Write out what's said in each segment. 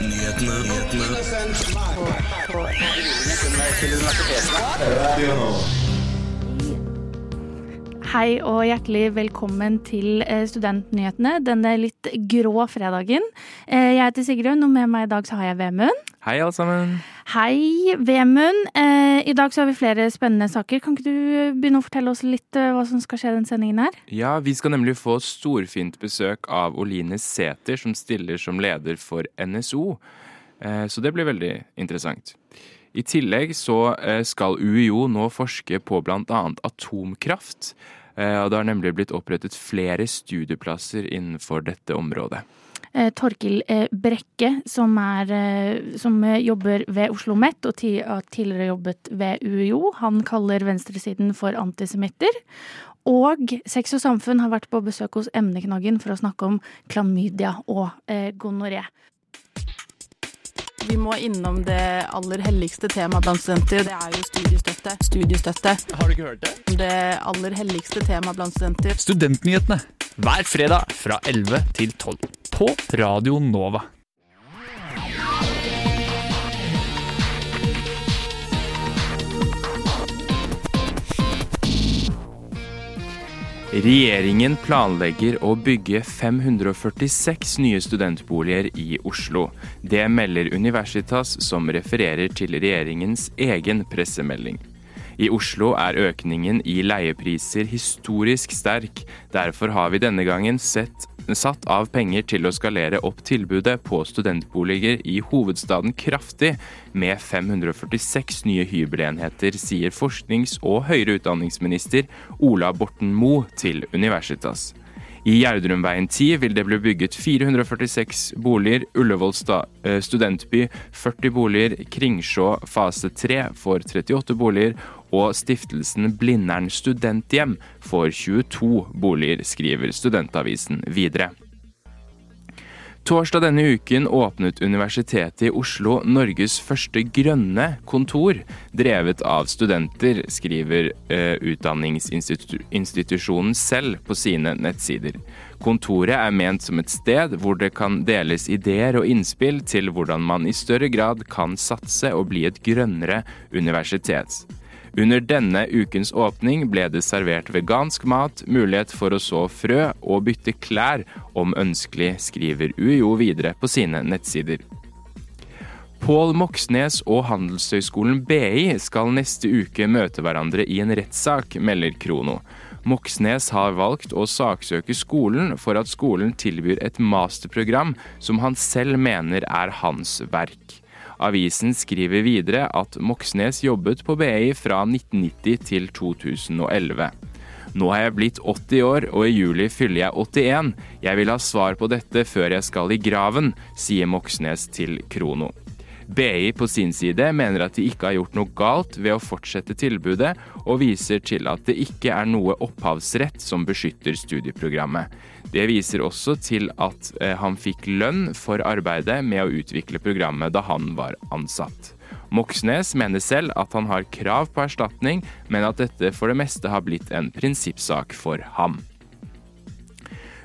Нет, нет, нет, на. Радио. Hei og hjertelig velkommen til eh, Studentnyhetene denne litt grå fredagen. Eh, Jeg heter Sigrun, og med meg i dag så har jeg Vemund. Hei, alle sammen. Hei, Vemund. Eh, I dag så har vi flere spennende saker. Kan ikke du begynne å fortelle oss litt hva som skal skje i den sendingen her? Ja, Vi skal nemlig få storfint besøk av Oline Sæther, som stiller som leder for NSO. Så det blir veldig interessant. I tillegg så skal UiO nå forske på bl.a. atomkraft. Eh, Og det har nemlig blitt opprettet flere studieplasser innenfor dette området. Eh, Torkil eh, Brekke, som, er, som jobber ved Oslo OsloMet og har tidligere jobbet ved UiO, han kaller venstresiden for antisemitter. Og Sex og Samfunn har vært på besøk hos Emneknaggen for å snakke om klamydia og gonoré. Vi må innom det aller helligste temaet blant studenter. Det er jo studiestøtte. Studiestøtte. Har du ikke hørt det? Det aller helligste temaet blant studenter. Studentnyhetene hver fredag fra 11 til 12 på Radio Nova. Regjeringen planlegger å bygge 546 nye studentboliger i Oslo. Det melder Universitas, som refererer til regjeringens egen pressemelding. I Oslo er økningen i leiepriser historisk sterk. Derfor har vi denne gangen sett, satt av penger til å skalere opp tilbudet på studentboliger i hovedstaden kraftig, med 546 nye hybelenheter, sier forsknings- og høyere utdanningsminister Ola Borten Moe til Universitas. I Gjerdrumveien 10 vil det bli bygget 446 boliger, Ullevål eh, studentby 40 boliger, Kringsjå fase 3 får 38 boliger, og stiftelsen Blindern studenthjem får 22 boliger, skriver Studentavisen videre. Torsdag denne uken åpnet Universitetet i Oslo Norges første grønne kontor, drevet av studenter, skriver eh, utdanningsinstitusjonen selv på sine nettsider. Kontoret er ment som et sted hvor det kan deles ideer og innspill til hvordan man i større grad kan satse og bli et grønnere universitet. Under denne ukens åpning ble det servert vegansk mat, mulighet for å så frø og bytte klær om ønskelig, skriver UiO videre på sine nettsider. Pål Moxnes og Handelshøyskolen BI skal neste uke møte hverandre i en rettssak, melder Krono. Moxnes har valgt å saksøke skolen for at skolen tilbyr et masterprogram som han selv mener er hans verk. Avisen skriver videre at Moxnes jobbet på BI fra 1990 til 2011. Nå har jeg blitt 80 år, og i juli fyller jeg 81. Jeg vil ha svar på dette før jeg skal i graven, sier Moxnes til Krono. BI på sin side mener at de ikke har gjort noe galt ved å fortsette tilbudet, og viser til at det ikke er noe opphavsrett som beskytter studieprogrammet. Det viser også til at eh, han fikk lønn for arbeidet med å utvikle programmet da han var ansatt. Moxnes mener selv at han har krav på erstatning, men at dette for det meste har blitt en prinsippsak for ham.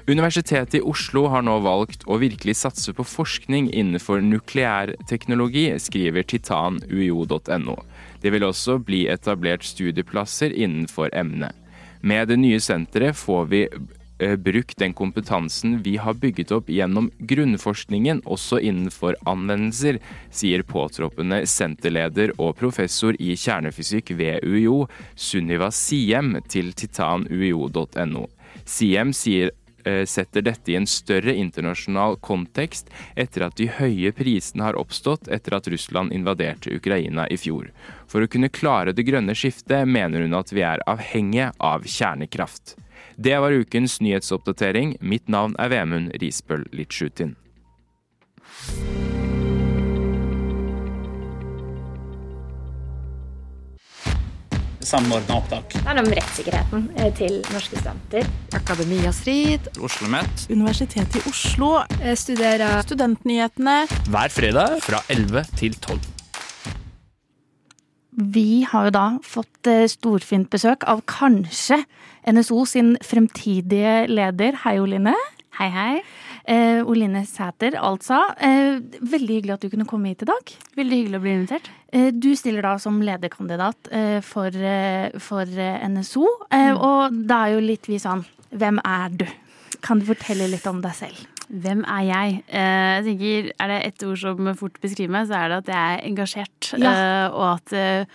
Universitetet i Oslo har nå valgt å virkelig satse på forskning innenfor nukleærteknologi, skriver titanuio.no. Det vil også bli etablert studieplasser innenfor emnet. Med det nye senteret får vi brukt den kompetansen vi har bygget opp gjennom grunnforskningen også innenfor anvendelser, sier påtroppende senterleder og professor i kjernefysikk ved UiO, Sunniva Siem, til titanuio.no. Siem sier eh, setter dette i en større internasjonal kontekst etter at de høye prisene har oppstått etter at Russland invaderte Ukraina i fjor. For å kunne klare det grønne skiftet mener hun at vi er avhengige av kjernekraft. Det var ukens nyhetsoppdatering. Mitt navn er Vemund Risbøl Litsjutin. samordna opptak. Det er om rettssikkerheten eh, til norske studenter. Akademia Strid. OsloMet. Universitetet i Oslo. Jeg Studerer Studentnyhetene. hver fredag fra 11 til 12. Vi har jo da fått eh, storfint besøk av kanskje NSO sin fremtidige leder. Hei, Oline. Hei, hei. Eh, Oline Sæter, altså. Eh, veldig hyggelig at du kunne komme hit i dag. Veldig hyggelig å bli invitert. Eh, du stiller da som lederkandidat eh, for, eh, for NSO. Eh, Og da er jo litt vi sånn Hvem er du? Kan du fortelle litt om deg selv? Hvem er jeg? Eh, jeg tenker, Er det ett ord som fort beskriver meg, så er det at jeg er engasjert. Ja. eh, og at eh,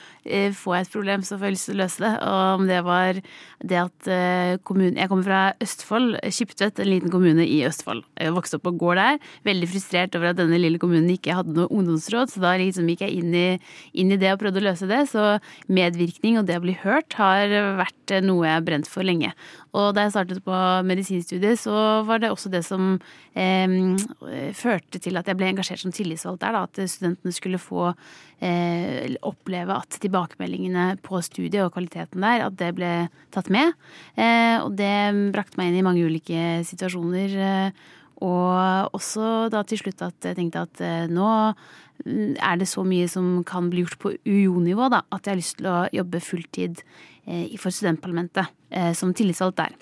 får jeg et problem, så får jeg lyst til å løse det. Og om det var det at eh, kommunen Jeg kommer fra Østfold, Skiptvet, en liten kommune i Østfold. Jeg vokste opp på gård der. Veldig frustrert over at denne lille kommunen ikke hadde noe ungdomsråd, så da liksom gikk jeg inn i, inn i det og prøvde å løse det. Så medvirkning og det å bli hørt har vært eh, noe jeg har brent for lenge. Og da jeg startet på medisinstudiet, så var det også det som eh, førte til at jeg ble engasjert som tillitsvalgt der. Da, at studentene skulle få eh, oppleve at tilbakemeldingene på studiet og kvaliteten der, at det ble tatt med. Eh, og det brakte meg inn i mange ulike situasjoner. Eh, og også da til slutt at jeg tenkte at eh, nå mm, er det så mye som kan bli gjort på UiO-nivå, da, at jeg har lyst til å jobbe fulltid eh, for studentparlamentet eh, som tillitsvalgt der.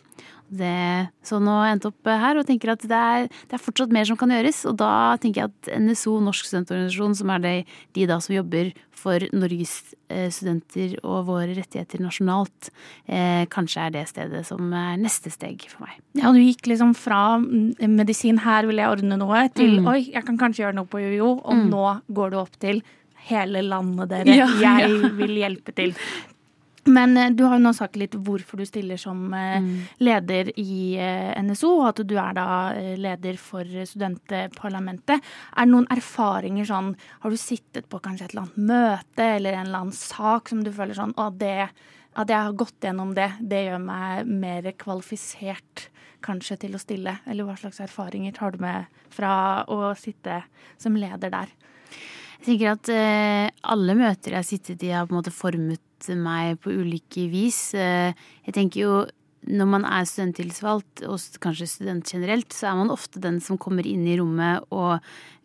Det, så nå har jeg endt opp her og tenker at det er, det er fortsatt mer som kan gjøres. Og da tenker jeg at NSO, Norsk studentorganisasjon, som er de, de da som jobber for Norges eh, studenter og våre rettigheter nasjonalt, eh, kanskje er det stedet som er neste steg for meg. Ja, du gikk liksom fra medisin, her vil jeg ordne noe, til Mm. oi, jeg kan kanskje gjøre noe på UiO, og Mm. nå går du opp til hele landet dere. Ja, jeg vil hjelpe til. Men eh, du har jo nå sagt litt hvorfor du stiller som eh, Mm. leder i eh, NSO, og at du er da leder for studentparlamentet. Er det noen erfaringer sånn Har du sittet på kanskje et eller annet møte eller en eller annen sak som du føler sånn Å, det At jeg har gått gjennom det, det gjør meg mer kvalifisert kanskje til å stille? Eller hva slags erfaringer tar du med fra å sitte som leder der? Jeg tenker at eh, alle møter jeg har sittet i, har på en måte formet meg på ulike vis. Eh, jeg tenker jo når man er studenttillitsvalgt, og kanskje student generelt, så er man ofte den som kommer inn i rommet og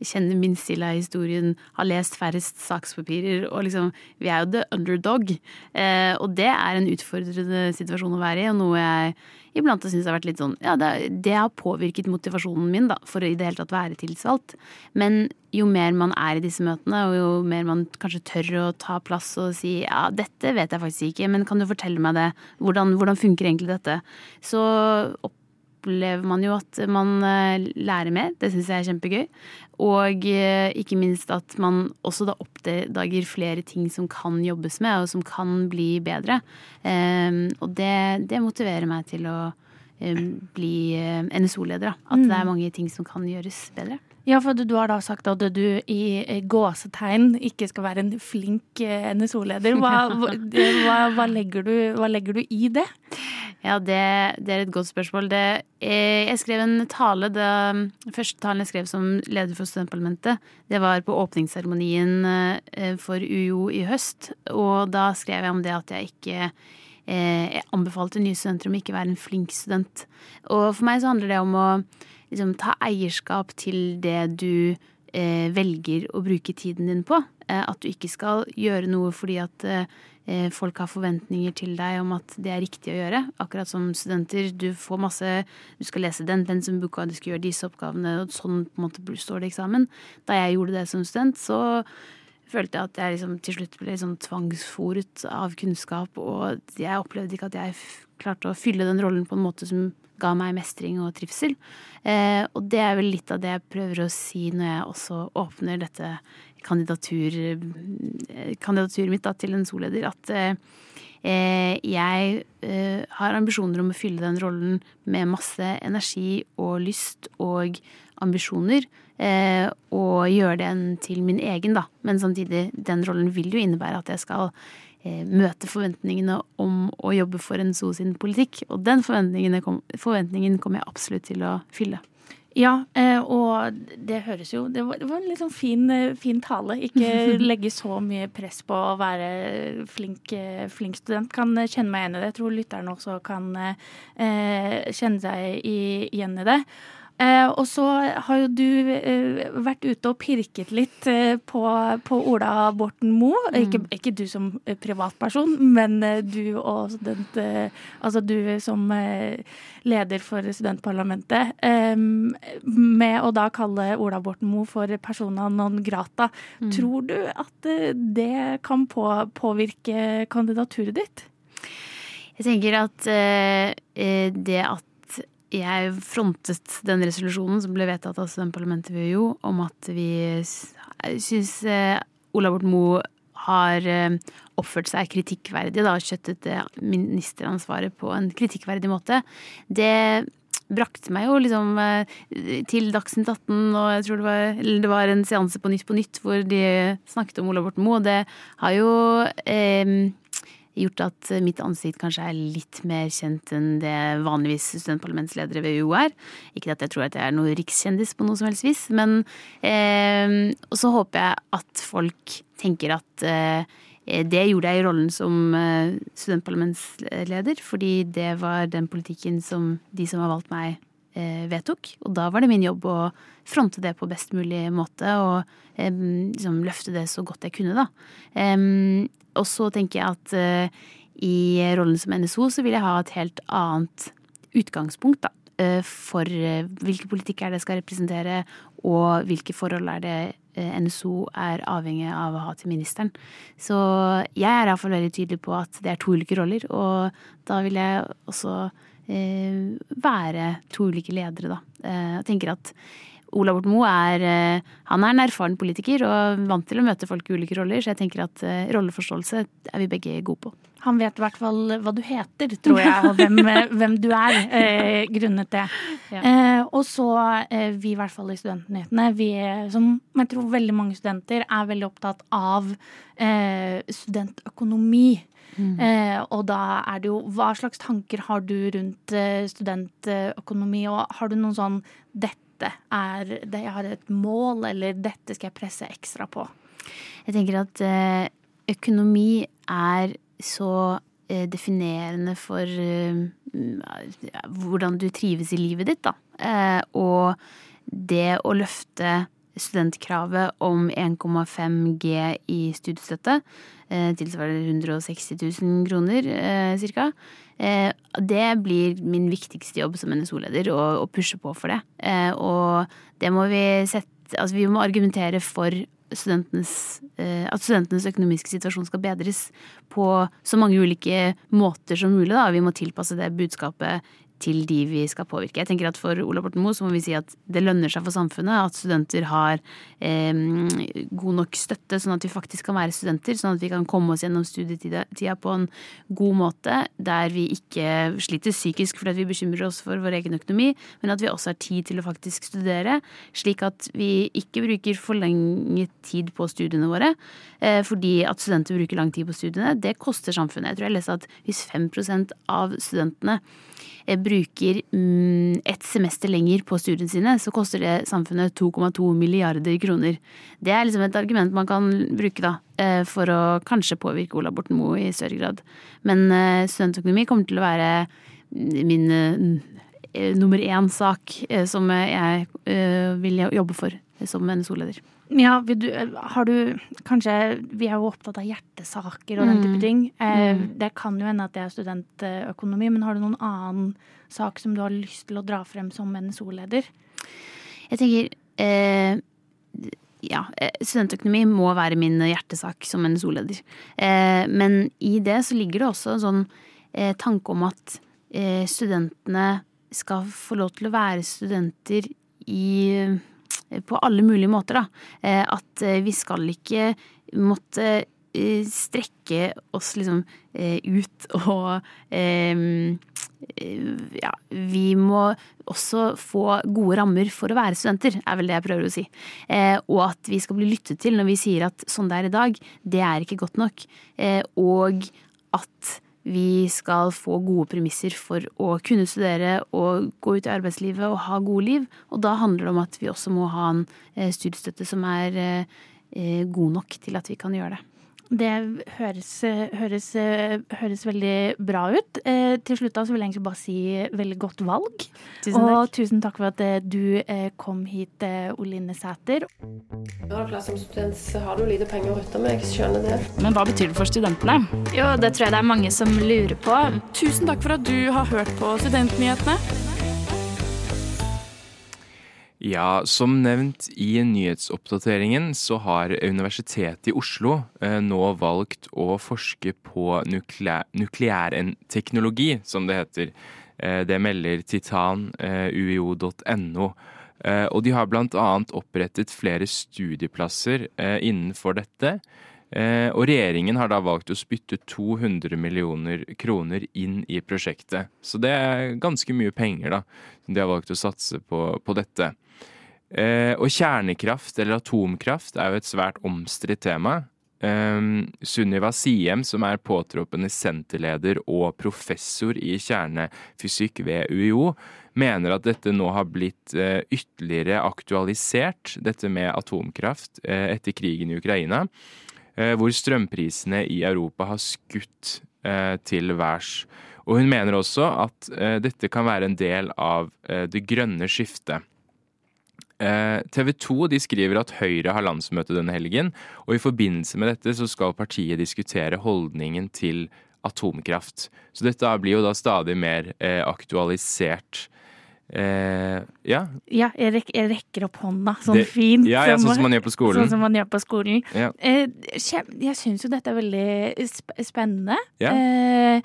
kjenner minst til av historien, har lest færrest sakspapirer, og liksom Vi er jo the underdog. Eh, og det er en utfordrende situasjon å være i, og noe jeg iblant har syntes har vært litt sånn Ja, det, det har påvirket motivasjonen min, da, for å i det hele tatt være tillitsvalgt. Men jo mer man er i disse møtene, og jo mer man kanskje tør å ta plass og si ja, dette vet jeg faktisk ikke, men kan du fortelle meg det? Hvordan, hvordan funker egentlig dette? Så opplever man jo at man eh, lærer mer. Det syns jeg er kjempegøy. Og eh, ikke minst at man også da oppdager flere ting som kan jobbes med, og som kan bli bedre. Eh, Og det, det motiverer meg til å eh, bli NSO-leder. At det er mange ting som kan gjøres bedre. Ja, for du, du har da sagt at du i gåsetegn ikke skal være en flink NSO-leder. Hva, hva, hva, hva legger du i det? Ja, det, det er et godt spørsmål. Det, eh, jeg skrev en tale, da første talen jeg skrev som leder for studentparlamentet, det var på åpningsseremonien eh, for UiO i høst. Og da skrev jeg om det at jeg ikke eh, Jeg anbefalte nye studenter om ikke å være en flink student. Og for meg så handler det om å liksom, ta eierskap til det du eh, velger å bruke tiden din på. Eh, at du ikke skal gjøre noe fordi at eh, folk har forventninger til deg om at det er riktig å gjøre. Akkurat som studenter. Du får masse Du skal lese den pensumboka, du skal gjøre disse oppgavene, og sånn på en måte står det eksamen. Da jeg gjorde det som student, så følte jeg at jeg liksom til slutt ble liksom tvangsfòret av kunnskap, og jeg opplevde ikke at jeg klarte å fylle den rollen på en måte som ga meg mestring og trivsel. Eh, og det er vel litt av det jeg prøver å si når jeg også åpner dette kandidatur, eh, kandidaturet mitt da, til en soleder at eh, eh, jeg eh, har ambisjoner om å fylle den rollen med masse energi og lyst og ambisjoner. Eh, og gjøre den til min egen, da. Men samtidig, den rollen vil jo innebære at jeg skal eh, møte forventningene om å jobbe for en SO sin politikk. Og den forventningen, kom, kommer jeg absolutt til å fylle. Ja, eh, og det høres jo Det var, en litt sånn fin, eh, fin tale. Ikke legge så mye press på å være flink, eh, flink student. Kan kjenne meg igjen i det. Jeg tror lytterne også kan kjenne seg igjen i det. Eh, og så har jo du eh, vært ute og pirket litt eh, på, på Ola Borten Moe. Ikke, ikke du som eh, privatperson, men eh, du og student... eh, altså du som leder for studentparlamentet. med å da kalle Ola Borten Moe for persona non grata. Tror du at det kan på, påvirke kandidaturet ditt? Jeg tenker at det at jeg frontet den resolusjonen som ble vedtatt av studentparlamentet ved UiO, om at vi syns eh, Ola Borten Moe har eh, oppført seg kritikkverdig, da, kjøttet eh, ministeransvaret på en kritikkverdig måte, det brakte meg jo liksom eh, til Dagsnytt 18, og jeg tror det var, det var en seanse på Nytt på Nytt hvor de snakket om Ola Borten Moe, og det har jo eh, gjort at mitt ansikt kanskje er litt mer kjent enn det vanligvis studentparlamentsledere ved UO er. Ikke at jeg tror at jeg er noen rikskjendis på noe som helst vis, men eh, Og så håper jeg at folk tenker at eh, det gjorde jeg i rollen som eh, studentparlamentsleder, fordi det var den politikken som de som har valgt meg, eh, vedtok. Og da var det min jobb å fronte det på best mulig måte og eh, liksom løfte det så godt jeg kunne, da. Og så tenker jeg at eh, i rollen som NSO så vil jeg ha et helt annet utgangspunkt, da. eh, For eh, hvilke politikk er det skal representere, og hvilke forhold er det eh, NSO er avhengig av å ha til ministeren. Så jeg er iallfall veldig tydelig på at det er to ulike roller, og da vil jeg også eh, være to ulike ledere, da. Jeg tenker at Ola Borten Moe er, eh, han er en erfaren politiker og vant til å møte folk i ulike roller, så jeg tenker at eh, rolleforståelse er vi begge gode på. Han vet i hvert fall hva du heter, tror jeg, og hvem, hvem du er, eh, grunnet det. Ja. Eh, og så eh, vi i hvert fall i Studentnyhetene, vi eh, som jeg tror veldig mange studenter er veldig opptatt av eh, studentøkonomi. Eh, og da er det jo Hva slags tanker har du rundt eh, studentøkonomi, og har du noen sånn dette er det jeg har et mål, eller dette skal jeg presse ekstra på? Jeg tenker at eh, økonomi er så eh, definerende for eh, hvordan du trives i livet ditt, da. Og det å løfte studentkravet om 1,5 G i studiestøtte, tilsvarer 160 000 kroner ca det blir min viktigste jobb som NSO-leder, å pushe på for det. Eh, og det må vi sette Altså vi må argumentere for studentenes, eh, at studentenes økonomiske situasjon skal bedres på så mange ulike måter som mulig. Da. Vi må tilpasse det budskapet til de vi skal påvirke. Jeg tenker at For Ola Borten Moe må vi si at det lønner seg for samfunnet at studenter har eh, god nok støtte, sånn at vi faktisk kan være studenter. Sånn at vi kan komme oss gjennom studietida på en god måte, der vi ikke sliter psykisk fordi vi bekymrer oss for vår egen økonomi, men at vi også har tid til å faktisk studere, slik at vi ikke bruker for lenge tid på studiene våre. Eh, fordi at studenter bruker lang tid på studiene, det koster samfunnet. Jeg tror jeg leste at hvis 5 av studentene eh, bruker mm, et semester lenger på studiene sine, så koster det samfunnet 2,2 milliarder kroner. Det er liksom et argument man kan bruke da, eh, for å kanskje påvirke Ola Borten Moe i større grad. Men eh, studentøkonomi kommer til å være min eh, nummer én-sak eh, som jeg vil jobbe for som NSO-leder. Ja, du, har du kanskje Vi er jo opptatt av hjertesaker og den type ting. Mm. Det kan jo hende at det er studentøkonomi, men har du noen annen sak som du har lyst til å dra frem som NSO-leder? Jeg tenker eh, ja, eh, studentøkonomi må være min hjertesak som NSO-leder. Eh, men i det så ligger det også en sånn eh, tanke om at eh, studentene skal få lov til å være studenter i eh, på alle mulige måter, da. Eh, at eh, vi skal ikke måtte eh, strekke oss liksom eh, ut og eh, eh, ja, vi må også få gode rammer for å være studenter, er vel det jeg prøver å si. Eh, og at vi skal bli lyttet til når vi sier at sånn det er i dag, det er ikke godt nok. Eh, og at vi skal få gode premisser for å kunne studere og gå ut i arbeidslivet og ha gode liv. Og da handler det om at vi også må ha en eh, studiestøtte som er eh, eh, god nok til at vi kan gjøre det. Det høres, høres, høres veldig bra ut. Eh, til slutt da så vil jeg egentlig bare si veldig godt valg. Tusen og takk. tusen takk for at eh, du eh, kom hit, eh, Oline Sæter. Når som student så har du lite penger å rutte med, jeg skjønner det. Men hva betyr det for studentene? Jo, det tror jeg det er mange som lurer på. Tusen takk for at du har hørt på Studentnyhetene. Ja, som nevnt i nyhetsoppdateringen så har Universitetet i Oslo eh, nå valgt å forske på nukleær, nukleærteknologi, som det heter. Eh, det melder Titan, eh. Eh, og de har bl.a. opprettet flere studieplasser eh, innenfor dette. Eh, og regjeringen har da valgt å spytte 200 millioner kroner inn i prosjektet. Så det er ganske mye penger da, som de har valgt å satse på, på dette. Eh, og kjernekraft, eller atomkraft, er jo et svært omstridt tema. Um, Sunniva Siem, som er påtroppende senterleder og professor i kjernefysikk ved UiO, mener at dette nå har blitt eh, ytterligere aktualisert, dette med atomkraft, eh, etter krigen i Ukraina. Eh, hvor strømprisene i Europa har skutt eh, til værs. Og hun mener også at eh, dette kan være en del av det grønne skiftet. TV 2 de skriver at Høyre har landsmøte denne helgen, og i forbindelse med dette så skal partiet diskutere holdningen til atomkraft. Så dette blir jo da stadig mer aktualisert. Eh, ja, Ja, jeg, rek jeg rekker opp hånda sånn Det- fint. ja, ja, sånn som man gjør på skolen. Sånn som man gjør på skolen. Eh, jeg syns jo dette er veldig sp spennende. Ja. Eh,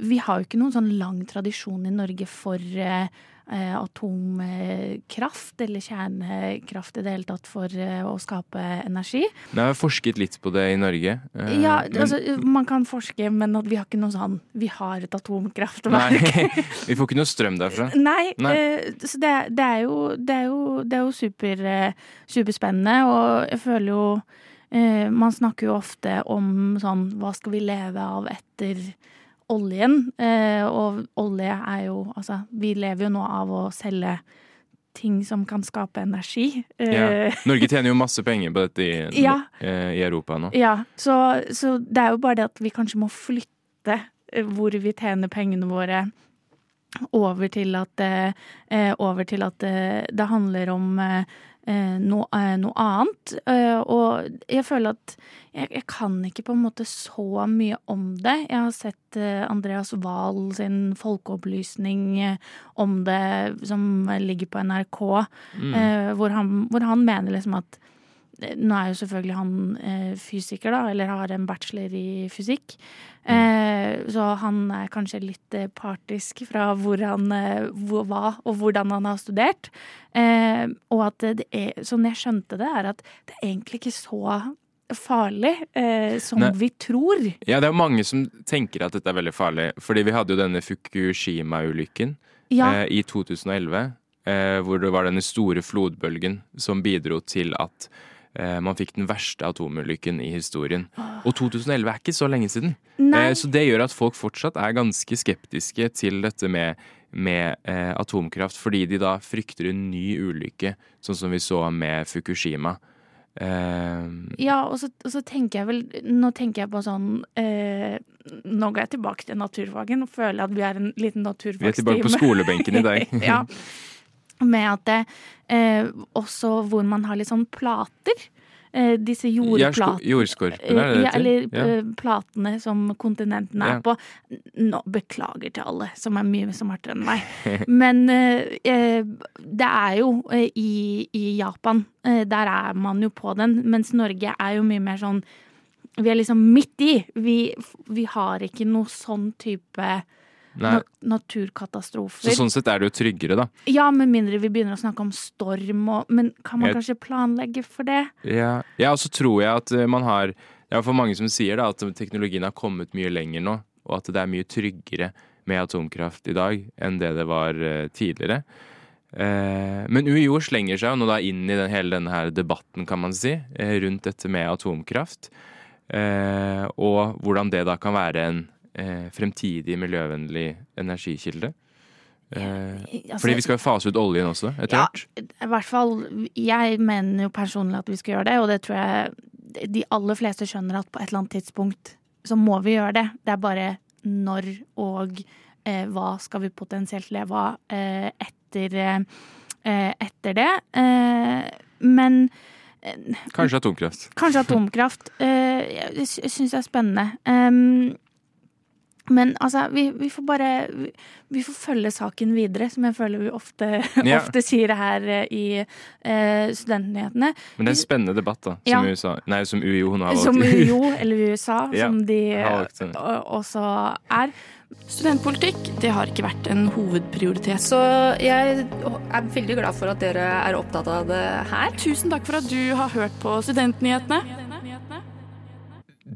vi har jo ikke noen sånn lang tradisjon i Norge for eh, eh, atomkraft eller kjernekraft i det hele tatt for eh, å skape energi. Vi har jeg forsket litt på det i Norge. eh, Ja, men- altså Man kan forske, men at vi har ikke noe sånn Vi har et atomkraftverk. Nei, vi får ikke noe strøm derfra. Nei, Nei. så det, det, er jo, det er jo, det er jo super, superspennende, og jeg føler jo Man snakker jo ofte om sånn Hva skal vi leve av etter oljen? Eh, og olje er jo Altså, vi lever jo nå av å selge ting som kan skape energi. Ja. Eh, Norge tjener jo masse penger på dette i, Ja. eh, i Europa nå. Ja, så, så det er jo bare det at vi kanskje må flytte hvor vi tjener pengene våre over til at, over til at det handler om noe, eh, noe annet. Eh, og jeg føler at jeg, jeg kan ikke på en måte så mye om det. Jeg har sett eh, Andreas Wahl sin folkeopplysning eh, om det som ligger på NRK, Mm. eh, hvor, han, hvor han mener liksom at eh, nå er jo selvfølgelig han eh, fysiker, da, eller har en bachelor i fysikk. Eh, så han er kanskje litt eh, partisk fra hvor han eh, hvor, hva og hvordan han har studert. Eh, og at det er, sånn jeg skjønte det, er at det er egentlig ikke så farlig eh, som Nei. vi tror. Ja, det er mange som tenker at dette er veldig farlig. Fordi vi hadde jo denne Fukushima-ulykken Ja, i 2011. Eh, hvor det var denne store flodbølgen som bidro til at man fikk den verste atomulykken i historien. Og 2011 er ikke så lenge siden. nei, Eh, så det gjør at folk fortsatt er ganske skeptiske til dette med, med eh, atomkraft, fordi de da frykter en ny ulykke, sånn som vi så med Fukushima. Uh, Ja, og så, og så tenker jeg vel Nå tenker jeg på sånn uh, Nå går jeg tilbake til naturfagen og føler at vi er en liten naturfagstime. vi er tilbake på skolebenken i dag. ja. Med at det eh, også hvor man har litt sånn plater. Eh, disse Ja, jordplatene. jordskorpene, er det det ja, eller Ja. eh, platene som kontinentene Ja. er på. Nå beklager til alle som er mye smartere enn meg. Men eh, eh, det er jo eh, i, i Japan. Eh, der er man jo på den. Mens Norge er jo mye mer sånn Vi er liksom midt i. Vi, vi har ikke noe sånn type na naturkatastrofer. så sånn sett er det jo tryggere, da. Ja, med mindre vi begynner å snakke om storm og Men kan man Jeg- kanskje planlegge for det? Ja, ja og så tror jeg at eh, man har Det er for mange som sier da, at teknologien har kommet mye lenger nå, og at det er mye tryggere med atomkraft i dag enn det det var eh, tidligere. Eh, men UiO slenger seg jo nå da inn i den, hele denne her debatten, kan man si, rundt dette med atomkraft. Og hvordan det da kan være en eh, fremtidig miljøvennlig energikilde. Eh, Altså, fordi vi skal jo fase ut oljen også, etter Ja, hvert. I hvert fall Jeg mener jo personlig at vi skal gjøre det, og det tror jeg de aller fleste skjønner at på et eller annet tidspunkt så må vi gjøre det. Det er bare når og eh, hva skal vi potensielt leve av eh, etter, eh, etter det. Eh, men Kanskje atomkraft. Kanskje atomkraft. Eh, jeg syns jeg er spennende. Men altså, vi, vi får bare vi, vi får følge saken videre, som jeg føler vi ofte, Ja. ofte sier her eh, i eh, Studentnyhetene. Men det er en spennende debatt, da, som, Ja. USA, nei, som UiO nå har valgt. Som UiO, eller USA, Ja, som de eh, også er. Studentpolitikk det har ikke vært en hovedprioritet. Så jeg er veldig glad for at dere er opptatt av det her. Tusen takk for at du har hørt på Studentnyhetene.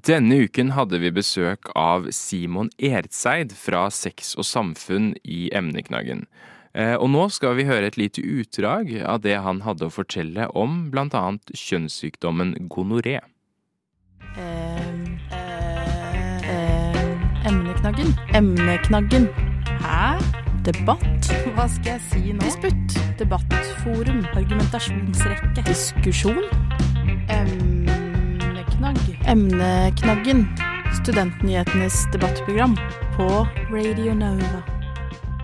Denne uken hadde vi besøk av Simon Ertseid fra Sex og samfunn i emneknaggen. Eh, Og nå skal vi høre et lite utdrag av det han hadde å fortelle om bl.a. kjønnssykdommen gonoré. Emneknaggen. Emneknaggen. Hæ? Debatt? Hva skal jeg si nå? Disputt. Debattforum. Argumentasjonsrekke. Diskusjon. Emneknagg. Emneknaggen. Studentnyhetenes debattprogram på Radio Nova.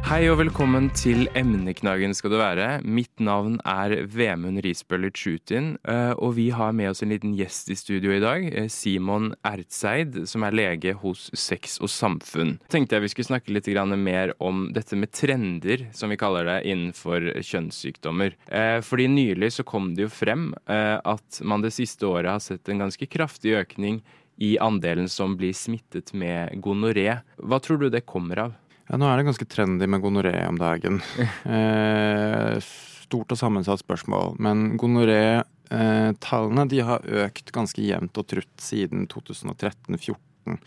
Hei og velkommen til Emneknaggen skal du være. Mitt navn er Vemund Risbøller Tjutin, eh, og vi har med oss en liten gjest i studio i dag. eh, Simon Ertseid, som er lege hos Sex og Samfunn. Tenkte jeg vi skulle snakke litt mer om dette med trender, som vi kaller det, innenfor kjønnssykdommer. Eh, Fordi nylig så kom det jo frem at man det siste året har sett en ganske kraftig økning i andelen som blir smittet med gonoré. Hva tror du det kommer av? Ja, nå er det ganske trendy med gonoré om dagen. Eh, stort og sammensatt spørsmål. Men gonoré-tallene de har økt ganske jevnt og trutt siden 2013-2014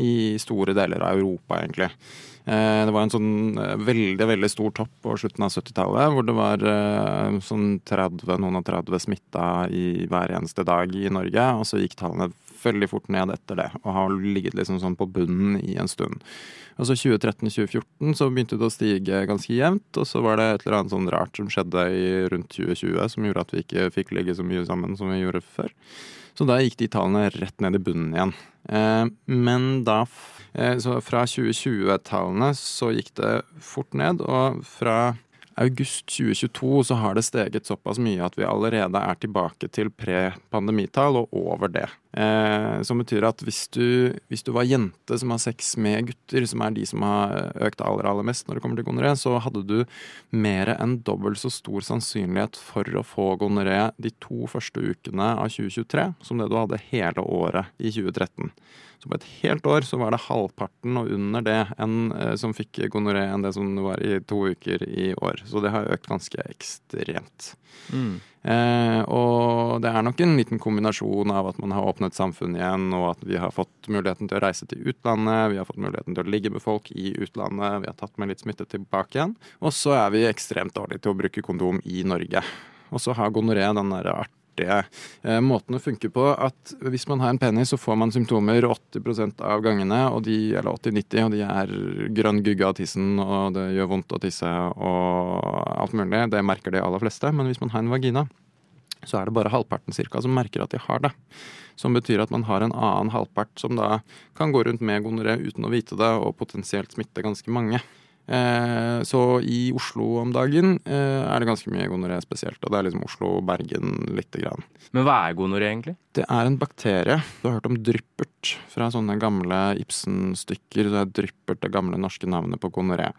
i store deler av Europa, egentlig. Eh, det var en sånn eh, veldig veldig stor topp på slutten av 70-tallet, hvor det var eh, sånn 30, noen og 30 smitta i hver eneste dag i Norge. Og så gikk tallene veldig fort ned etter det, og har ligget liksom sånn på bunnen i en stund. Og så 2013-2014 så begynte det å stige ganske jevnt, og så var det et eller annet sånn rart som skjedde i rundt 2020 som gjorde at vi ikke fikk ligge så mye sammen som vi gjorde før. Så da gikk de tallene rett ned i bunnen igjen. Eh, men da eh, Så fra 2020-tallene så gikk det fort ned, og fra august 2022 så har det steget såpass mye at vi allerede er tilbake til pre-pandemitall og over det. Eh, som betyr at hvis du, hvis du var jente som har sex med gutter, som er de som har økt aller, aller mest når det kommer til gonoré, så hadde du mer enn dobbelt så stor sannsynlighet for å få gonoré de to første ukene av 2023 som det du hadde hele året i 2013. Så på et helt år så var det halvparten og under det enn, eh, som fikk gonoré enn det som det var i to uker i år. Så det har økt ganske ekstremt. Eh, og det er nok en liten kombinasjon av at man har åpnet samfunnet igjen, og at vi har fått muligheten til å reise til utlandet, vi har fått muligheten til å ligge med folk i utlandet, vi har tatt med litt smitte tilbake igjen. Og så er vi ekstremt dårlige til å bruke kondom i Norge. Og så har gonoré den der artige eh, måten å funke på at hvis man har en penis, så får man symptomer 80% av gangene, de, eller 80-90, og de er grønn gugge av tissen, og det gjør vondt å tisse og alt mulig. Det merker de aller fleste. Men hvis man har en vagina, så er det bare halvparten cirka som merker at de har det. Som betyr at man har en annen halvpart som da kan gå rundt med gonoré uten å vite det, og potensielt smitte ganske mange. Eh, så i Oslo om dagen eh, er det ganske mye gonoré spesielt. Og det er liksom Oslo, Bergen, lite grann. Men hva er gonoré, egentlig? Det er en bakterie. Du har hørt om dryppert fra sånne gamle Ibsen-stykker. Så er dryppert det gamle norske navnet på gonoré.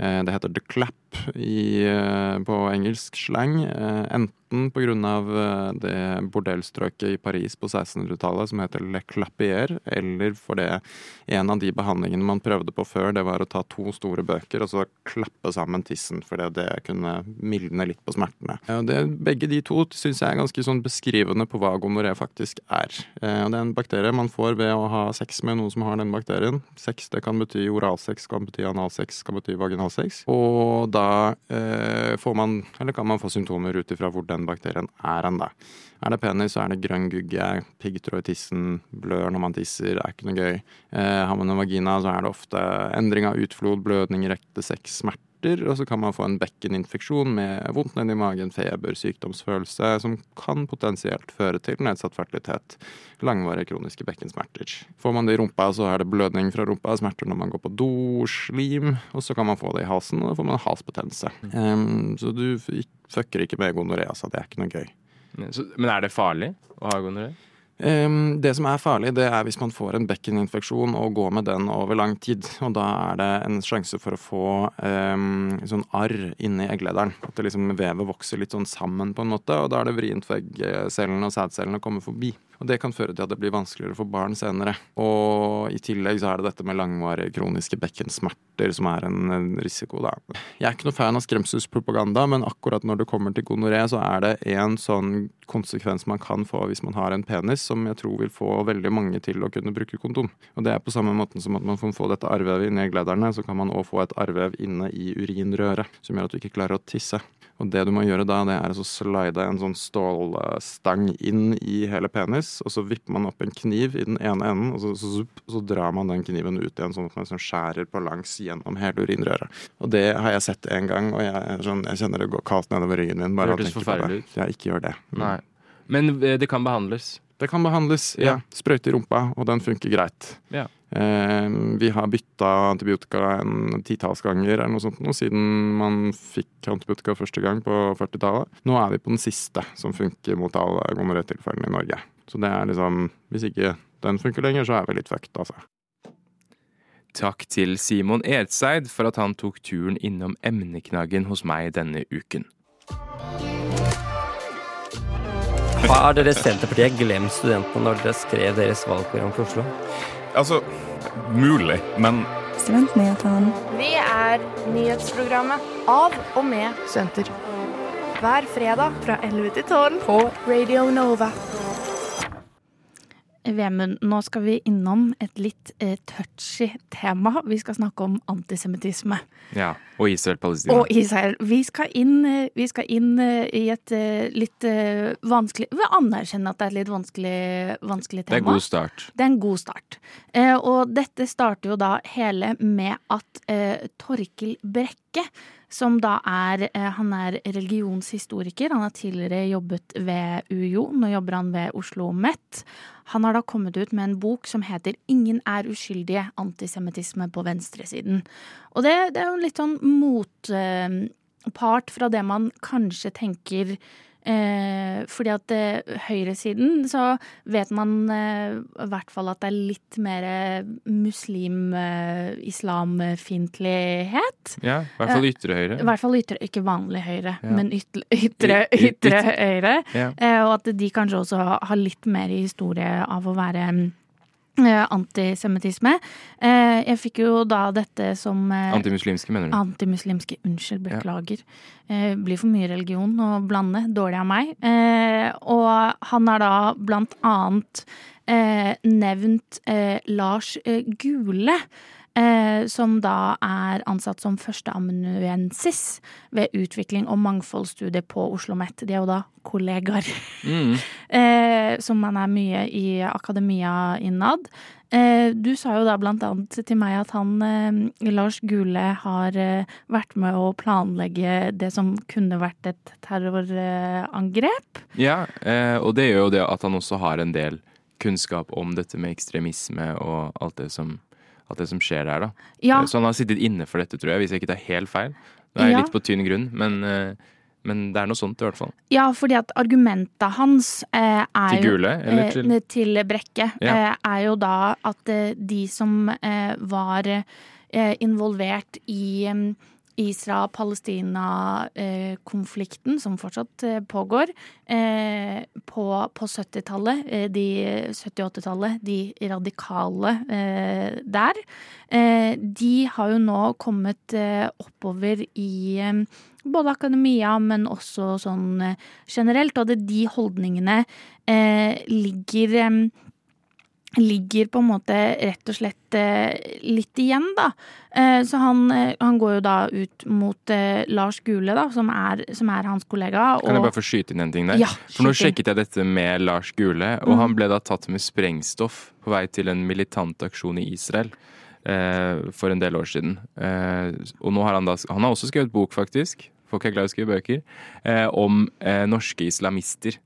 Eh, Det heter the clap i, eh, på engelsk slang. eh, Enten pga. det bordellstrøket i Paris på 1600-tallet som heter le clapier, eller fordi en av de behandlingene man prøvde på før, det var å ta to store bøker og så klappe sammen tissen, fordi det kunne mildne litt på smertene. Det, begge de to syns jeg er ganske sånn beskrivende på hva gonoré faktisk er. Det er en bakterie man får ved å ha sex med noen som har den bakterien. Sex det kan bety oralsex, kan bety analsex, kan bety vaginalsex. Og da eh, får man, eller kan man få symptomer ut ifra hvor den bakterien er hen, da. Er det penis, så er det grønn gugge, piggtråd i tissen, blør når man tisser, er ikke noe gøy. Eh, har man en vagina, så er det ofte endring av utflod, blødning, rekte sex, smerte smerter, og så kan man få en bekkeninfeksjon med vondt nedi magen, feber, sykdomsfølelse, som kan potensielt føre til nedsatt fertilitet. Langvarige kroniske bekkensmerter. Får man det i rumpa, så er det blødning fra rumpa, smerter når man går på do, slim, og så kan man få det i halsen, og da får man halsbetennelse. Um, så du fucker ikke med gonoré, altså. Det er ikke noe gøy. Men er det farlig å ha gonoré? Um, det som er farlig, det er hvis man får en bekkeninfeksjon og går med den over lang tid. Og da er det en sjanse for å få um, sånn arr inni egglederen. At det liksom vevet vokser litt sånn sammen på en måte, og da er det vrient for eggcellene og sædcellene å komme forbi. Og det kan føre til at det blir vanskeligere for barn senere. Og i tillegg så er det dette med langvarige kroniske bekkensmerter som er en, risiko, da. Jeg er ikke noe fan av skremselspropaganda, men akkurat når det kommer til gonoré, så er det en sånn konsekvens man kan få hvis man har en penis, som jeg tror vil få veldig mange til å kunne bruke kondom. Og det er på samme måten som at man får få dette arvevet inni egglederne, så kan man òg få et arvev inne i urinrøret, som gjør at du ikke klarer å tisse. Og det du må gjøre da, det er å slide en sånn stålstang inn i hele penis, og så vipper man opp en kniv i den ene enden, og så, så, så drar man den kniven ut igjen, sånn at man sånn skjærer på langs gjennom hele urinrøret. Og det har jeg sett en gang, og jeg, sånn, jeg kjenner det går kaldt nedover ryggen min bare å tenke på det. Ja, ikke gjør det. Mm. Nei. Men eh, det kan behandles? Det kan behandles, ja. ja. Sprøyte i rumpa, og den funker greit. Ja. Eh, vi har bytta antibiotika en titalls ganger eller noe sånt nå, siden man fikk antibiotika første gang på 40-tallet. Nå er vi på den siste som funker mot alle gonorétilfellene i Norge. Så det er liksom Hvis ikke den funker lenger, så er vi litt fucked, altså. Takk til Simon Edseid for at han tok turen innom emneknaggen hos meg denne uken. Har dere Senterpartiet glemt studentene når dere skrev deres valgprogram for Oslo? Altså, mulig, men Studentnyhetene. Vi er nyhetsprogrammet av og med Senter. Hver fredag fra 11 til 12 på Radio Nova. Vemund, nå skal vi innom et litt eh, touchy tema. Vi skal snakke om antisemittisme. Ja, Og Israel-Palestina. Og Israel. Vi skal inn, eh, vi skal inn eh, i et eh, litt eh, vanskelig Vi anerkjenner at det er et litt vanskelig, vanskelig tema. Det er en god start. Det er en god start. Eh, og dette starter jo da hele med at Torkil Brekke som da er Han er religionshistoriker. Han har tidligere jobbet ved UiO. Nå jobber han ved Oslo OsloMet. Han har da kommet ut med en bok som heter 'Ingen er uskyldige antisemittisme på venstresiden'. Og det, det er jo litt sånn motpart fra det man kanskje tenker Eh, fordi at eh, høyresiden så vet man eh, i hvert fall at det er litt mer muslim-islamfiendtlighet. Eh, ja, i hvert fall ytre høyre. I hvert fall ytre, ikke vanlig høyre, ja. men ytre, ytre, ytre høyre. Ja. Eh, og at de kanskje også har litt mer historie av å være Eh, antisemittisme. Eh, jeg fikk jo da dette som eh, Antimuslimske, mener du? Antimuslimske. Unnskyld, beklager. Ja. Blir for mye religion å blande. Dårlig av meg. Og han har da blant annet nevnt Lars Gule eh, som da er ansatt som førsteamanuensis ved utvikling og mangfoldsstudiet på Oslo OsloMet. De er jo da kollegaer, mm. eh, som man er mye i akademia innad. Eh, du sa jo da blant annet til meg at han, eh, Lars Gule, har eh, vært med å planlegge det som kunne vært et terrorangrep. Ja, eh, og det gjør jo det at han også har en del kunnskap om dette med ekstremisme og alt det som at det som skjer der, da. Ja. Så han har sittet inne for dette, tror jeg, hvis jeg ikke tar helt feil. Nå er jeg ja. litt på tynn grunn, men, eh, men, det er noe sånt i hvert fall. Ja, fordi at argumentet hans eh, er Til Gule, eller eh, til, til Brekke, ja. eh, er jo da at eh, de som eh, var involvert i Israel-Palestina-konflikten, som fortsatt eh, pågår, eh, på, på 70-tallet, eh, de 70-80-tallet, de radikale der, de har jo nå kommet oppover i både akademia, men også sånn generelt. Og det de holdningene ligger ligger på en måte rett og slett eh, litt igjen, da. Eh, så han, eh, han, går jo da ut mot Lars Gule, da, som er, som er hans kollega. Kan jeg bare få skyte inn en ting der? Ja, For nå sjekket jeg dette med Lars Gule, og mm. han ble da tatt med sprengstoff på vei til en militant aksjon i Israel. eh, for en del år siden. Eh, og nå har han da Han har også skrevet bok, faktisk. Folk er glad i å skrive bøker. Eh, om norske islamister.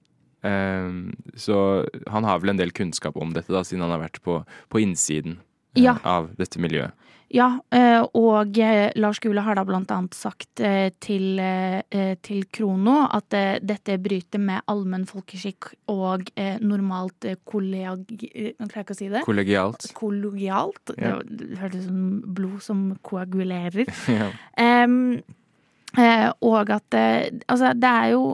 Eh, så han har vel en del kunnskap om dette, da, siden han har vært på, på innsiden eh, Ja. av dette miljøet. Ja, eh, og eh, Lars Gule har da blant annet sagt til, til Krono at dette bryter med allmenn folkeskikk og normalt kolleg... klarer ikke å si det. Kollegialt. Kollegialt. Ja. Det, hørtes ut som blod som koagulerer. Ja. Eh, og at Altså, det er jo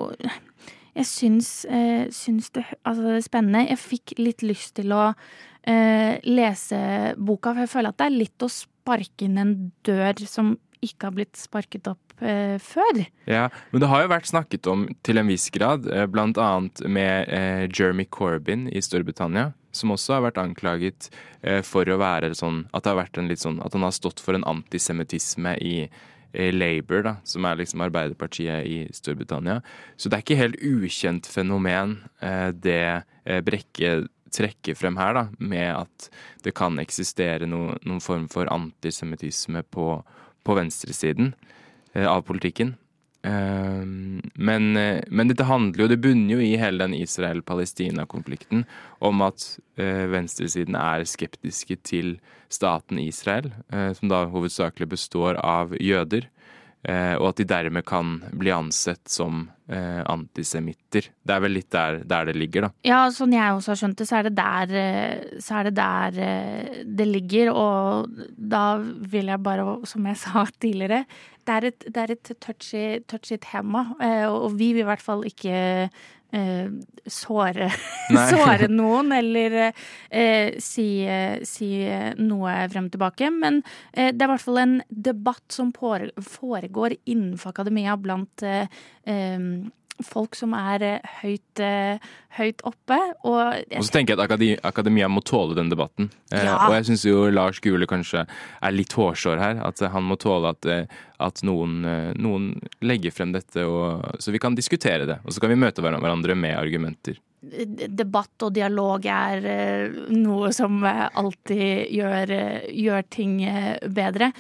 Jeg syns, eh, syns det, altså det er spennende. Jeg fikk litt lyst til å eh, lese boka, for jeg føler at det er litt å sparke inn en dør som ikke har blitt sparket opp eh, før. Ja, men det har jo vært snakket om til en viss grad, eh, blant annet med eh, Jeremy Corbyn i Storbritannia, som også har vært anklaget eh, for å være sånn at det har vært en litt sånn At han har stått for en antisemittisme i Labour, da, som er liksom Arbeiderpartiet i Storbritannia. Så det er ikke helt ukjent fenomen, eh, det eh, Brekke trekker frem her, da, med at det kan eksistere noe, noen form for antisemittisme på, på venstresiden eh, av politikken. Eh, men, eh, men dette handler jo, det bunner jo i hele den Israel-Palestina-konflikten om at eh, venstresiden er skeptiske til staten Israel, eh, som da hovedsakelig består av jøder. Eh, Og at de dermed kan bli ansett som eh, antisemitter. Det er vel litt der, der det ligger, da. Ja, sånn jeg også har skjønt det, så er det der, eh, så er det, der eh, det ligger. Og da vil jeg bare, som jeg sa tidligere, det er et, det er et touchy, touchy tema. Og vi vil i hvert fall ikke eh, såre, såre noen eller eh, si, eh, si noe frem og tilbake. Men eh, det er i hvert fall en debatt som foregår innenfor akademia blant eh, eh, folk som er eh, høyt, eh, høyt oppe. Og Og så tenker jeg at akademia, akademia må tåle den debatten. Eh, Ja. Og jeg syns jo Lars Gule kanskje er litt hårsår her. At han må tåle at, at noen, noen legger frem dette, og, så vi kan diskutere det. Og så kan vi møte hverandre med argumenter. debatt og dialog er noe som alltid gjør, gjør ting bedre.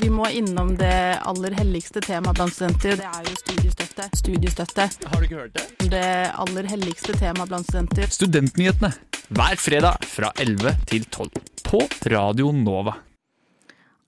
Vi må innom det aller helligste temaet blant studenter. Det er jo studiestøtte. Studiestøtte. Har du ikke hørt det? Det aller helligste temaet blant studenter. Studentnyhetene hver fredag fra 11 til 12 på Radio Nova.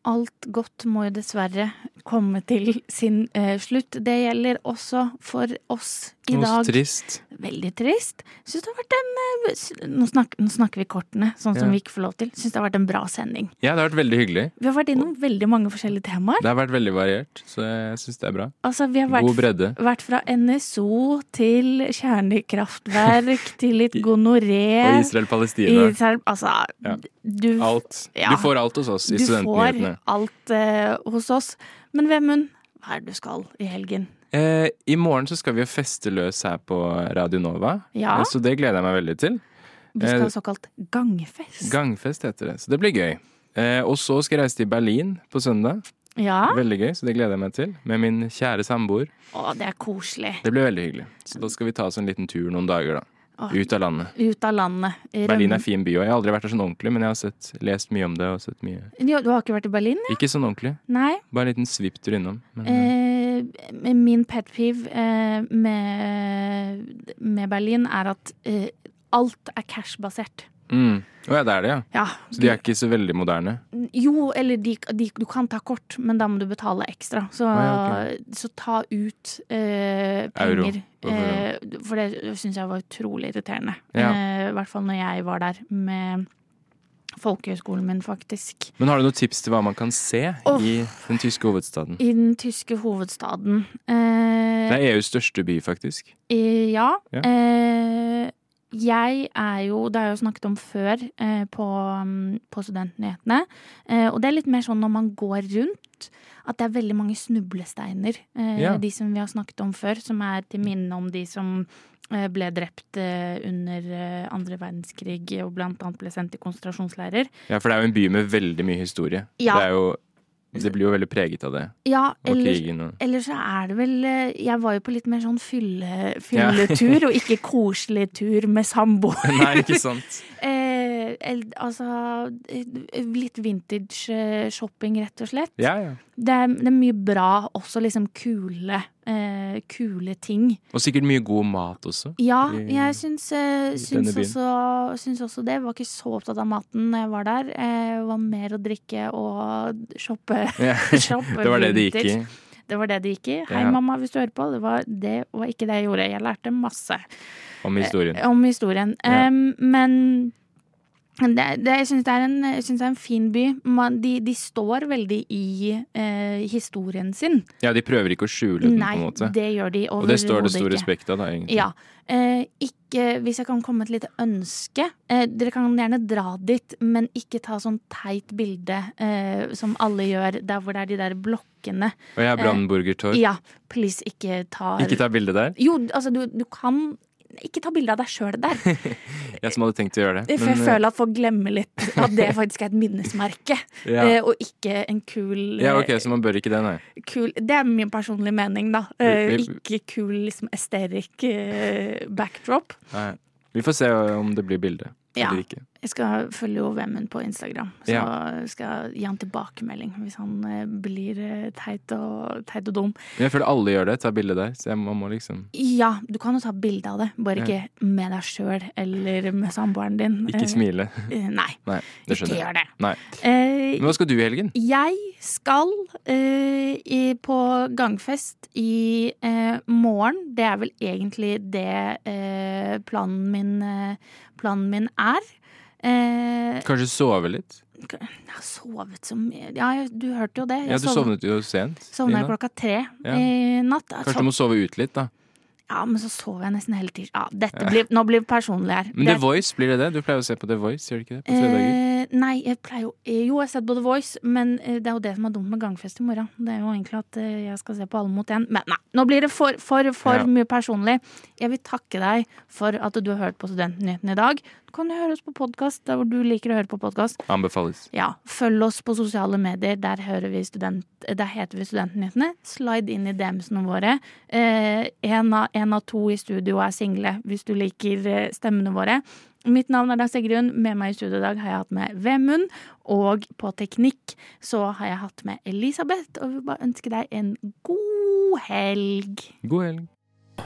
Alt godt må jo dessverre komme til sin eh, slutt. Det gjelder også for oss i Noe dag. trist. Veldig trist. Syns det har vært en eh, nå, snak, nå snakker vi kortene, sånn som Ja. vi ikke får lov til. Syns det har vært en bra sending. Ja, det har vært veldig hyggelig. Vi har vært innom veldig mange forskjellige temaer. Det har vært veldig variert, så jeg syns det er bra. Altså, vi har vært, God bredde. vært fra NSO til kjernekraftverk til litt gonoré. Og Israel-Palestina. Israel, altså, Ja. du, Alt. Ja. Du får alt hos oss i Studentnyhetene. Alt eh, hos oss. Men Vemund, hva er det du skal i helgen? Eh, I morgen så skal vi jo feste løs her på Radio Nova, Ja. Eh, så det gleder jeg meg veldig til. Vi skal Eh, ha såkalt gangfest. Gangfest heter det, så det blir gøy. Eh, og så skal jeg reise til Berlin på søndag. Ja. Veldig gøy, så det gleder jeg meg til. Med min kjære samboer. Å, det er koselig. Det blir veldig hyggelig. Så da skal vi ta oss en liten tur noen dager, da. Åh. Ut av landet. Ut av landet. Berlin er fin by, og jeg har aldri vært der sånn ordentlig, men jeg har sett, lest mye om det mye Ja, Du har ikke vært i Berlin? Ikke sånn ordentlig. Nei. Bare en liten svipptur innom. Men, eh, Eh, min pet peeve eh, med, med Berlin er at eh, alt er cash-basert. Mm. Å ja, det er det, ja. Ja, Så de er ikke så veldig moderne. Jo, eller de, de, du kan ta kort, men da må du betale ekstra. Så, oh, ja, så ta ut eh, penger. Eh, for det syns jeg var utrolig irriterende. Ja. Eh, I hvert fall når jeg var der med folkehøyskolen min, faktisk. Men har du noen tips til hva man kan se oh, i den tyske hovedstaden? I den tyske hovedstaden. Eh, Det er EUs største by, faktisk. Ja. Ja. Eh, jeg er jo, det har jeg jo snakket om før eh, på, mm, på Studentnyhetene, eh, og det er litt mer sånn når man går rundt, at det er veldig mange snublesteiner. Eh, Ja. De som vi har snakket om før, som er til minne om de som eh, ble drept eh, under eh, andre verdenskrig og blant annet ble sendt til konsentrasjonsleirer. Ja, for det er jo en by med veldig mye historie. Ja. Det, er jo, det blir jo veldig preget av det. Ja, ellers, og Eller så er det vel eh, Jeg var jo på litt mer sånn fylle, fylletur, og ikke koselig tur med samboer. Nei, ikke sant. Eh, altså eh, litt vintage eh, shopping, rett og slett. Ja, ja. Det er, det er mye bra, også liksom kule, eh, kule ting. Og sikkert mye god mat også. Ja, i- jeg syns, eh, syns, også, syns også det. Jeg var ikke så opptatt av maten når jeg var der. Jeg var mer å drikke og shoppe. Shoppe det var det det gikk i. Det var det det gikk i. Hei, Ja. mamma, hvis du hører på. Det var, det var ikke det jeg gjorde. Jeg lærte masse. Om historien. Eh, Om historien. Ja. Em, men det, det, jeg syns det, det er en fin by. Man, de, de står veldig i eh, historien sin. Ja, de prøver ikke å skjule den, Nei, på en måte. det gjør de Og det står det stor respekt av, da, egentlig. Ja. Eh, ikke, hvis jeg kan komme med et lite ønske eh, Dere kan gjerne dra dit, men ikke ta sånn teit bilde eh, som alle gjør, der hvor det er de der blokkene. Og jeg har Brandenburger-torg. Eh, ja, please, ikke ta Ikke ta bilde der? Jo, altså, du, du kan ikke ta bilde av deg sjøl der. Jeg som hadde tenkt å gjøre det. For jeg men, eh, føler at folk glemmer litt at det faktisk er et minnesmerke, Ja. eh, og ikke en kul Ja, ok, så man bør ikke det, nei. kul, det er min personlige mening, da. Eh, Vi- vi- ikke kul liksom aesthetic eh, backdrop. nei. Vi får se om det blir bilde Ja. eller ikke. Jeg skal følge jo Vemund på Instagram, så Ja. skal jeg gi han tilbakemelding hvis han eh, blir eh, teit og, teit og dum. Men jeg føler alle gjør det, tar bilde der, så jeg, man må liksom Ja, du kan jo ta bilde av det, bare Ja. ikke med deg sjøl eller med samboeren din. Ikke Eh, smile. Nei. Nei, det Ikke gjør det. Nei. Men hva skal du i helgen? Jeg skal uh, i, på gangfest i uh, morgen. Det er vel egentlig det uh, planen, min, planen min er. Eh, Kanskje sove litt? jeg har sovet så mye Ja, du hørte jo det. Jeg Ja, du sovnet, sovnet jo sent. Sovna klokka tre Ja. i natt. Kanskje du må sove ut litt, da. Ja, men så sover jeg nesten hele tiden. Ja, dette blir, nå blir det personlig her. Men The Voice, blir det det? Du pleier å se på The Voice, gjør du ikke det? På fredager? Eh, nei, jeg pleier jo eh, Jo, jeg har sett på The Voice, men eh, det er jo det som er dumt med gangfest i morgen. Det er jo egentlig at eh, jeg skal se på Alle mot én. Men nei, nå blir det for, for, for Ja. mye personlig. Jeg vil takke deg for at du har hørt på Studentnyhetene i dag. Kan du høre oss på podkast der hvor du liker å høre på podkast. Anbefales. Ja, følg oss på sosiale medier. Der, vi student, der heter vi Studentnyhetene. Slide inn i DM-ene våre. Eh, en, av, en av to i studio er single, hvis du liker eh, stemmene våre. Mitt navn er Dag Segrun. Med meg i studio i dag har jeg hatt med Vemund. Og på teknikk så har jeg hatt med Elisabeth. Og vi vil bare ønske deg en god helg. God helg.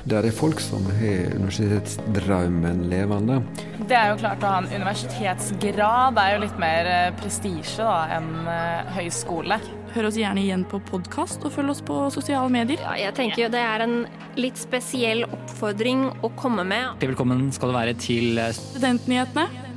Der er folk som har universitetsdrømmen levende. Det er jo klart å ha en universitetsgrad det er jo litt mer eh, prestisje enn eh, høyskole. Hør oss gjerne igjen på podkast, og følg oss på sosiale medier. Ja, jeg tenker jo det er en litt spesiell oppfordring å komme med. Velkommen skal du være til eh, Studentnyhetene